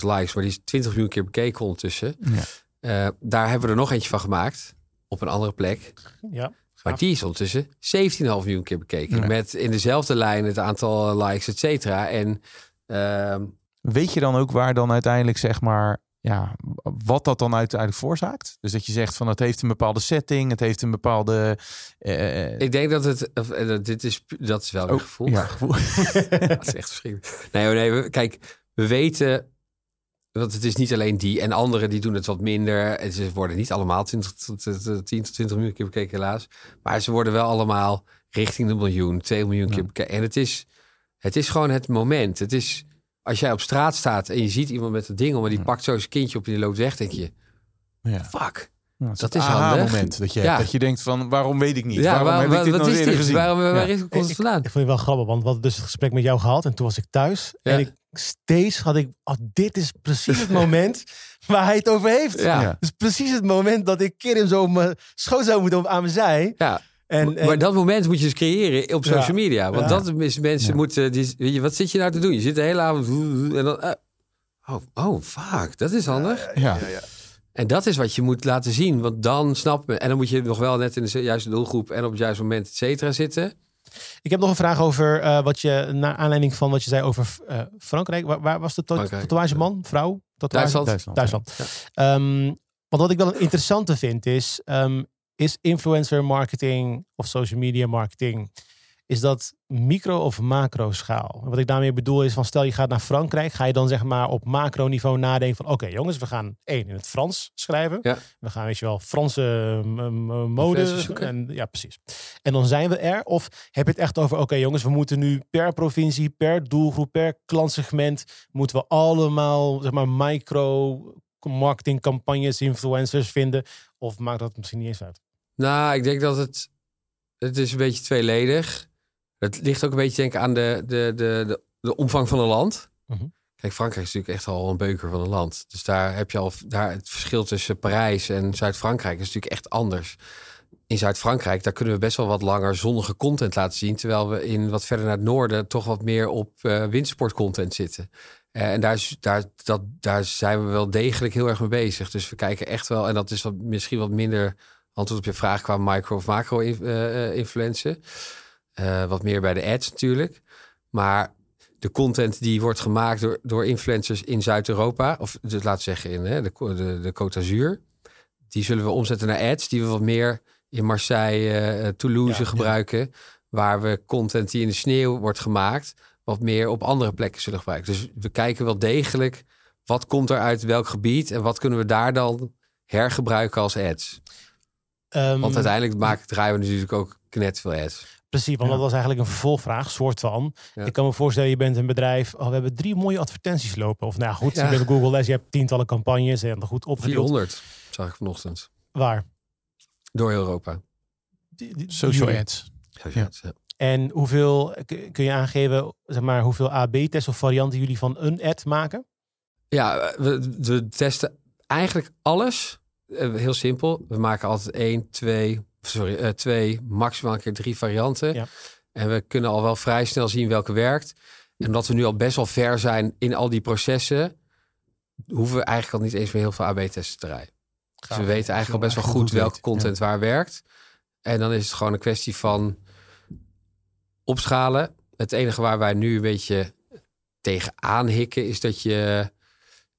likes, maar die is 20 miljoen keer bekeken ondertussen. Ja. Eh, daar hebben we er nog eentje van gemaakt, op een andere plek. Ja, Maar die is ondertussen 17,5 miljoen keer bekeken. Ja. Met in dezelfde lijn het aantal likes, et cetera. En ehm, Weet je dan ook waar dan uiteindelijk zeg maar ja, wat dat dan uiteindelijk veroorzaakt. Dus dat je zegt van het heeft een bepaalde setting, het heeft een bepaalde. eh, Ik denk dat het, eh, dit is, dat is wel een Oh, gevoel. ja, gevoel. dat is echt verschrikkelijk. Nee, hoor, nee, kijk, we weten, want het is niet alleen die en anderen die doen het wat minder. En ze worden niet allemaal 20 tot, tot- tot 10 tot 20 miljoen keer bekeken, helaas. Maar ze worden wel allemaal richting de miljoen, 2 miljoen keer bekeken. En het is, het is gewoon het moment. Het is, als jij op straat staat en je ziet iemand met dat ding om en die pakt zo zijn kindje op en die loopt weg, denk je, ja. fuck. Nou, Dat het is handig. moment dat je, Ja. dat je denkt van waarom weet ik niet? Ja, waarom waar- heb ik wat- dit wat nooit is eerder dit? gezien? Waarom, waar Ja. is het het vandaan? Ik vond het wel grappig, want we hadden dus het gesprek met jou gehad en toen was ik thuis. Ja. En ik steeds had ik, oh, dit is precies het moment waar hij het over heeft. Ja. Ja. Dus precies het moment dat ik keer hem zo op mijn schoot zou moeten op aan mijn zij. Ja, En, en maar dat moment moet je dus creëren op Ja. social media. Want Ja. dat is mensen Ja. moeten. Die, weet je, wat zit je nou te doen? Je zit de hele avond. En dan. oh, oh, fuck. Dat is handig. Ja. En dat is wat je moet laten zien. Want dan snap je. En dan moet je nog wel net in de juiste doelgroep en op het juiste moment, et cetera, zitten. ik heb nog een vraag over eh, wat je, naar aanleiding van wat je zei over eh, Frankrijk. Waar, waar was de to- Frankrijk. tatoeageman, vrouw? Tatoeage? Duitsland. Duitsland. Duitsland. Ehm, want wat ik wel een interessante vind is, ehm, is influencer marketing of social media marketing, is dat micro of macro schaal? Wat ik daarmee bedoel is van stel je gaat naar Frankrijk, ga je dan zeg maar op macro niveau nadenken van oké jongens, we gaan één in het Frans schrijven. Ja. We gaan weet je wel Franse mm, mm, mode Influencers zoeken. en ja precies. En dan zijn we er of heb je het echt over oké jongens, we moeten nu per provincie, per doelgroep, per klantsegment moeten we allemaal zeg maar micro marketingcampagnes, influencers vinden? Of maakt dat misschien niet eens uit? Nou, ik denk dat het. Het is een beetje tweeledig. Het ligt ook een beetje denk ik aan de, de, de, de, de omvang van een land. Mhm. Kijk, Frankrijk is natuurlijk echt al een beuker van een land. Dus daar heb je al daar het verschil tussen Parijs en Zuid-Frankrijk is natuurlijk echt anders. In Zuid-Frankrijk, daar kunnen we best wel wat langer zonnige content laten zien. Terwijl we in wat verder naar het noorden toch wat meer op eh windsportcontent zitten. Eh, en daar, is- daar, dat, daar zijn we wel degelijk heel erg mee bezig. Dus we kijken echt wel, en dat is wat, misschien wat minder antwoord op je vraag qua micro of macro in- eh, wat meer bij de ads natuurlijk. Maar de content die wordt gemaakt door, door influencers in Zuid-Europa, of dus laten we zeggen in hè, de, de, de Côte d'Azur, die zullen we omzetten naar ads, die we wat meer in Marseille, eh, Toulouse Ja, ja. gebruiken, waar we content die in de sneeuw wordt gemaakt, wat meer op andere plekken zullen gebruiken. Dus we kijken wel degelijk wat komt er uit welk gebied en wat kunnen we daar dan hergebruiken als ads. Ehm, Want uiteindelijk maken, draaien we natuurlijk ook net veel ads. Precies, want Ja. dat was eigenlijk een vervolgvraag, soort van. Ja. Ik kan me voorstellen, je bent een bedrijf. Oh, we hebben drie mooie advertenties lopen. Of nou ja, goed, Ja. je hebt Google Les, je hebt tientallen campagnes en goed opgedeeld. 400 zag ik vanochtend. Waar? Door heel Europa. Die- die- Social ads. Ja. En hoeveel, kun je aangeven, zeg maar, hoeveel AB-tests of varianten jullie van een ad maken? Ja, we, we testen eigenlijk alles. Eh, Heel simpel. We maken altijd één, twee, sorry, eh, twee, maximaal een keer drie varianten. Ja. En we kunnen al wel vrij snel zien welke werkt. En omdat we nu al best wel ver zijn in al die processen, hoeven we eigenlijk al niet eens meer heel veel AB-testen te rijden. Dus we weten eigenlijk al best wel goed welke content waar werkt. En dan is het gewoon een kwestie van opschalen. Het enige waar wij nu een beetje tegenaan hikken is dat je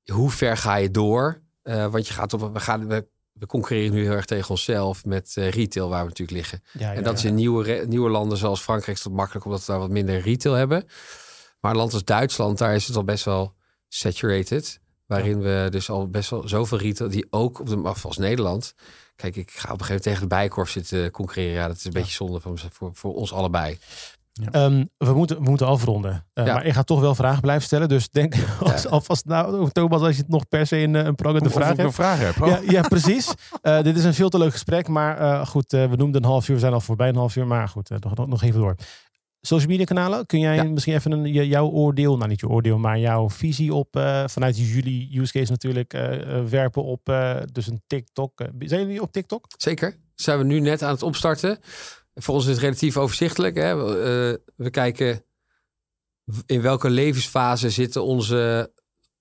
hoe ver ga je door? Eh, want je gaat op we gaan we, we concurreren nu heel erg tegen onszelf met eh, retail waar we natuurlijk liggen. Ja, En dat is in nieuwe, nieuwe landen zoals Frankrijk is dat makkelijk omdat we daar wat minder retail hebben. Maar een land als Duitsland, daar is het al best wel saturated. Waarin we dus al best wel zoveel retail die ook op de af als Nederland. Kijk, ik ga op een gegeven moment tegen de bijkorf zitten concurreren. Ja, dat is een beetje zonde van, voor, voor ons allebei. Ehm, we, moeten, we moeten afronden. Uh, Ja. Maar ik ga toch wel vragen blijven stellen. Dus denk als, alvast nou, Thomas, als je het nog per se een, eh, een prangende Of vraag hebt. heb. Oh. Ja, ja, precies. Eh, dit is een veel te leuk gesprek. Maar eh, goed, eh, we noemden een half uur. We zijn al voorbij een half uur. Maar goed, eh, nog, nog- nog even door. Social media kanalen. Kun jij misschien even een, jouw oordeel, nou niet je oordeel, maar jouw visie op, eh, vanuit jullie use case natuurlijk, eh, eh, werpen op eh, dus een TikTok. Eh, zijn jullie op TikTok? Zeker. Zijn we nu net aan het opstarten. Voor ons is het relatief overzichtelijk. Hè? We, eh, we kijken in welke levensfase zitten onze,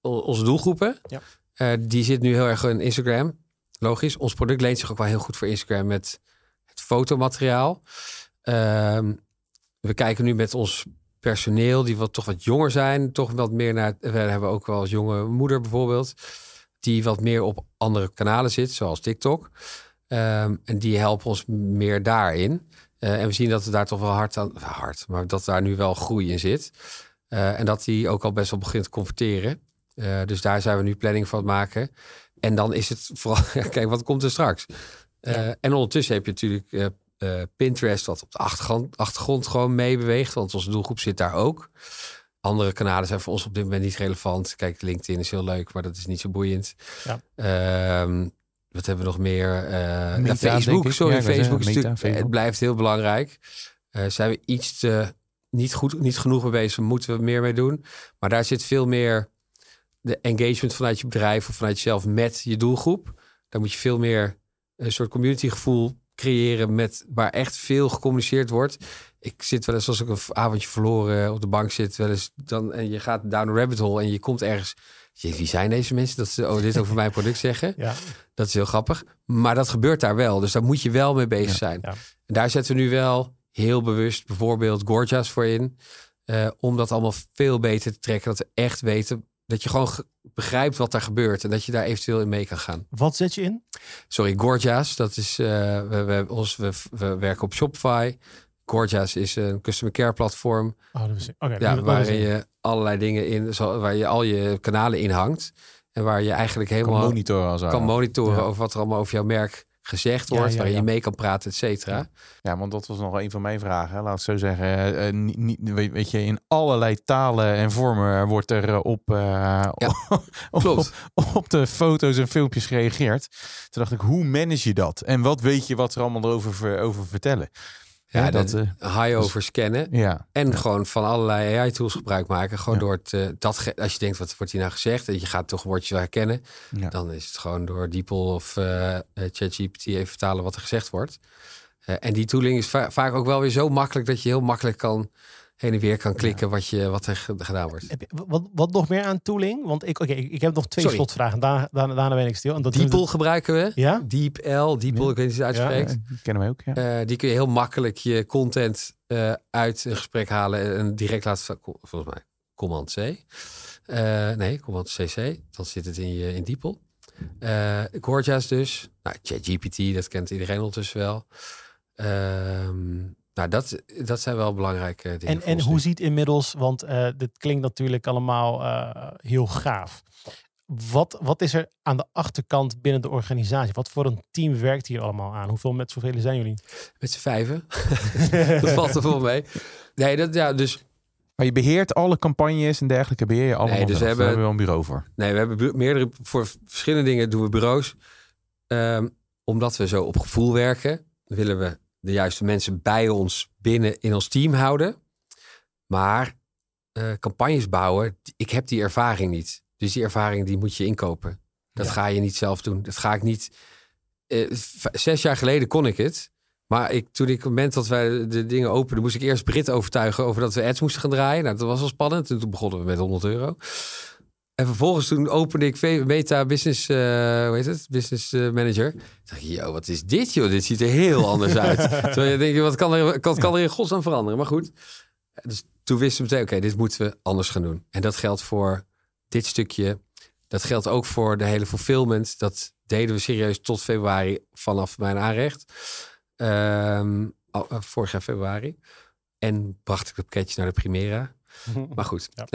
onze doelgroepen. Ja. Eh, die zit nu heel erg in Instagram. Logisch. Ons product leent zich ook wel heel goed voor Instagram met het fotomateriaal. Ehm, we kijken nu met ons personeel, die wat, toch wat jonger zijn. Toch wat meer naar. We hebben ook wel als jonge moeder bijvoorbeeld. die wat meer op andere kanalen zit, zoals TikTok. Ehm, en die helpen ons meer daarin. Eh, en we zien dat we daar toch wel hard aan, hard, maar dat daar nu wel groei in zit. Eh, en dat die ook al best wel begint te converteren. Eh, dus daar zijn we nu planning van het maken. En dan is het vooral, kijk, wat komt er straks? En ondertussen heb je natuurlijk Pinterest, wat op de achtergrond, achtergrond gewoon meebeweegt, want onze doelgroep zit daar ook. Andere kanalen zijn voor ons op dit moment niet relevant. Kijk, LinkedIn is heel leuk, maar dat is niet zo boeiend. Ja. Ehm, wat hebben we nog meer? Meta, denk Facebook, sorry, Ja, Facebook Meta, Facebook. het blijft heel belangrijk. Eh, zijn we iets te, niet, goed, niet genoeg mee bezig, moeten we meer mee doen. Maar daar zit veel meer de engagement vanuit je bedrijf of vanuit jezelf met je doelgroep. Daar moet je veel meer een soort community gevoel creëren met waar echt veel gecommuniceerd wordt. Ik zit wel eens als ik een avondje verloren op de bank zit, wel eens dan en je gaat down a rabbit hole en je komt ergens. Wie zijn deze mensen dat ze oh, dit over mijn product zeggen? Ja, Dat is heel grappig. Maar dat gebeurt daar wel. Dus daar moet je wel mee bezig zijn. ja. En daar zetten we nu wel heel bewust bijvoorbeeld Gorgias voor in. eh, om dat allemaal veel beter te trekken. Dat we echt weten dat je gewoon ge- begrijpt wat daar gebeurt. En dat je daar eventueel in mee kan gaan. Wat zet je in? Sorry, Gorgias. Dat is, eh, we, we, ons, we, we werken op Shopify. Gorgias is een customer care platform. Oh, dat is Oké, Ja, waarin je allerlei dingen in, zo- waar je al je kanalen in hangt. En waar je eigenlijk Kan helemaal monitoren als kan monitoren Ja. over wat er allemaal over jouw merk gezegd Ja, wordt. ja, waarin ja. je mee kan praten, et cetera. Ja, want dat was nog een van mijn vragen. hè. Laat ik zo zeggen. Eh, eh, niet, niet, weet, weet je, in allerlei talen en vormen wordt er eh, op, op, klopt. op, op de foto's en filmpjes gereageerd. Toen dacht ik, hoe manage je dat? En wat weet je wat er allemaal over vertellen? Ja, Ja, dat dat, high over scannen. Ja, En gewoon van allerlei AI-tools gebruik maken. Gewoon door het, eh, dat, als je denkt, wat wordt hier nou gezegd? En je gaat toch woordjes herkennen. Dan is het gewoon door DeepL of eh, eh, ChatGPT even vertalen wat er gezegd wordt. Eh, en die tooling is va- vaak ook wel weer zo makkelijk dat je heel makkelijk kan heen en weer kan klikken wat, je, wat er ge- gedaan wordt. Heb je- Wat, wat nog meer aan tooling? Want ik, oké, ik heb nog twee Sorry. slotvragen. Daarna, daarna, daarna ben ik stil. En dat DeepL gebruiken we. Ja? DeepL, DeepL, ik weet niet hoe je het uitspreekt. Ja, die kennen wij ook. Ja. Eh, die kun je heel makkelijk je content eh, uit een gesprek halen en direct laten, volgens mij, Command C. Eh, nee, Command CC. Dan zit het in je in DeepL. Eh Gorgias dus. Nou, ChatGPT, dat kent iedereen ondertussen wel. Ehm, nou, dat, dat zijn wel belangrijke dingen. En, en hoe ziet inmiddels, want eh, dit klinkt natuurlijk allemaal eh, heel gaaf. Wat, wat is er aan de achterkant binnen de organisatie? Wat voor een team werkt hier allemaal aan? Hoeveel met zoveel zijn jullie? Met z'n vijven. dat valt er wel mee. Nee, dat, ja, dus Maar je beheert alle campagnes en dergelijke beheer je allemaal Nee, dus we hebben- hebben we wel een bureau voor. Nee, we hebben meerdere, voor verschillende dingen doen we bureaus. Ehm, omdat we zo op gevoel werken, willen we de juiste mensen bij ons binnen in ons team houden. Maar eh, campagnes bouwen, ik heb die ervaring niet. Dus die ervaring die moet je inkopen. Dat Ja. ga je niet zelf doen. Dat ga ik niet. eh, zes jaar geleden kon ik het. Maar ik, toen ik op het moment dat wij de dingen openden, moest ik eerst Brit overtuigen over dat we ads moesten gaan draaien. Nou, dat was wel spannend. En toen begonnen we met 100 euro. En vervolgens toen opende ik Meta Business, eh, hoe heet het? Business eh, Manager. Toen dacht ik, yo, wat is dit joh? Dit ziet er heel anders uit. Terwijl je denkt, wat kan er, wat kan er in godsnaam veranderen? Maar goed. Dus toen wisten we meteen, oké, dit moeten we anders gaan doen. En dat geldt voor dit stukje. Dat geldt ook voor de hele fulfillment. Dat deden we serieus tot februari vanaf mijn aanrecht. Ehm, al- eh, vorig jaar februari. En bracht ik het pakketje naar de Primera. Maar goed. Ja.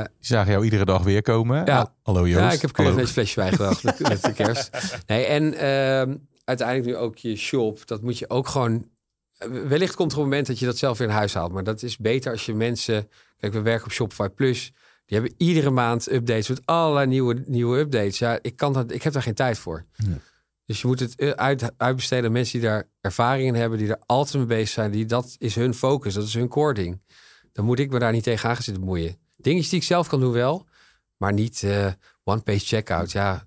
eh, Die zagen jou iedere dag weer komen. Ja. Ah, Hallo Joost. ja, ik heb Hallo. net flesje bijgebracht met, met de kerst. Nee, en ehm, uiteindelijk nu ook je shop. Dat moet je ook gewoon... Wellicht komt er een moment dat je dat zelf weer in huis haalt. Maar dat is beter als je mensen... Kijk, we werken op Shopify Plus. Die hebben iedere maand updates met allerlei nieuwe, nieuwe updates. Ja, ik, kan dat, ik heb daar geen tijd voor. Nee. Dus je moet het eh, uit, uitbesteden aan mensen die daar ervaring in hebben. Die er altijd mee bezig zijn. Die, dat is hun focus. Dat is hun core ding. Dan moet ik me daar niet tegenaan gaan zitten bemoeien. Dingetjes die ik zelf kan doen wel. Maar niet eh, one-page checkout. Ja,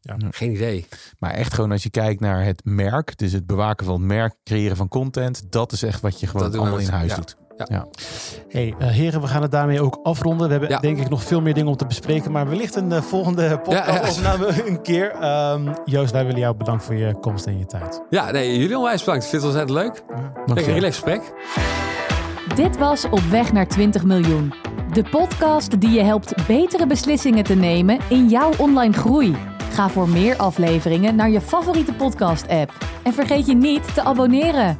Ja. geen idee. Maar echt gewoon als je kijkt naar het merk, dus het bewaken van het merk, creëren van content, dat is echt wat je gewoon allemaal in huis ja. doet. Hey, eh, heren, we gaan het daarmee ook afronden. We hebben Ja. denk ik nog veel meer dingen om te bespreken. Maar wellicht een eh, volgende podcast Ja, ja. een keer. Ehm, Joost, wij willen jou bedanken voor je komst en je tijd. Ja, nee, jullie onwijs bedankt. Ik vind het ontzettend leuk. Nog Lekker veel. relaxed gesprek. Dit was Op weg naar 20 miljoen. De podcast die je helpt betere beslissingen te nemen in jouw online groei. Ga voor meer afleveringen naar je favoriete podcast-app. En vergeet je niet te abonneren.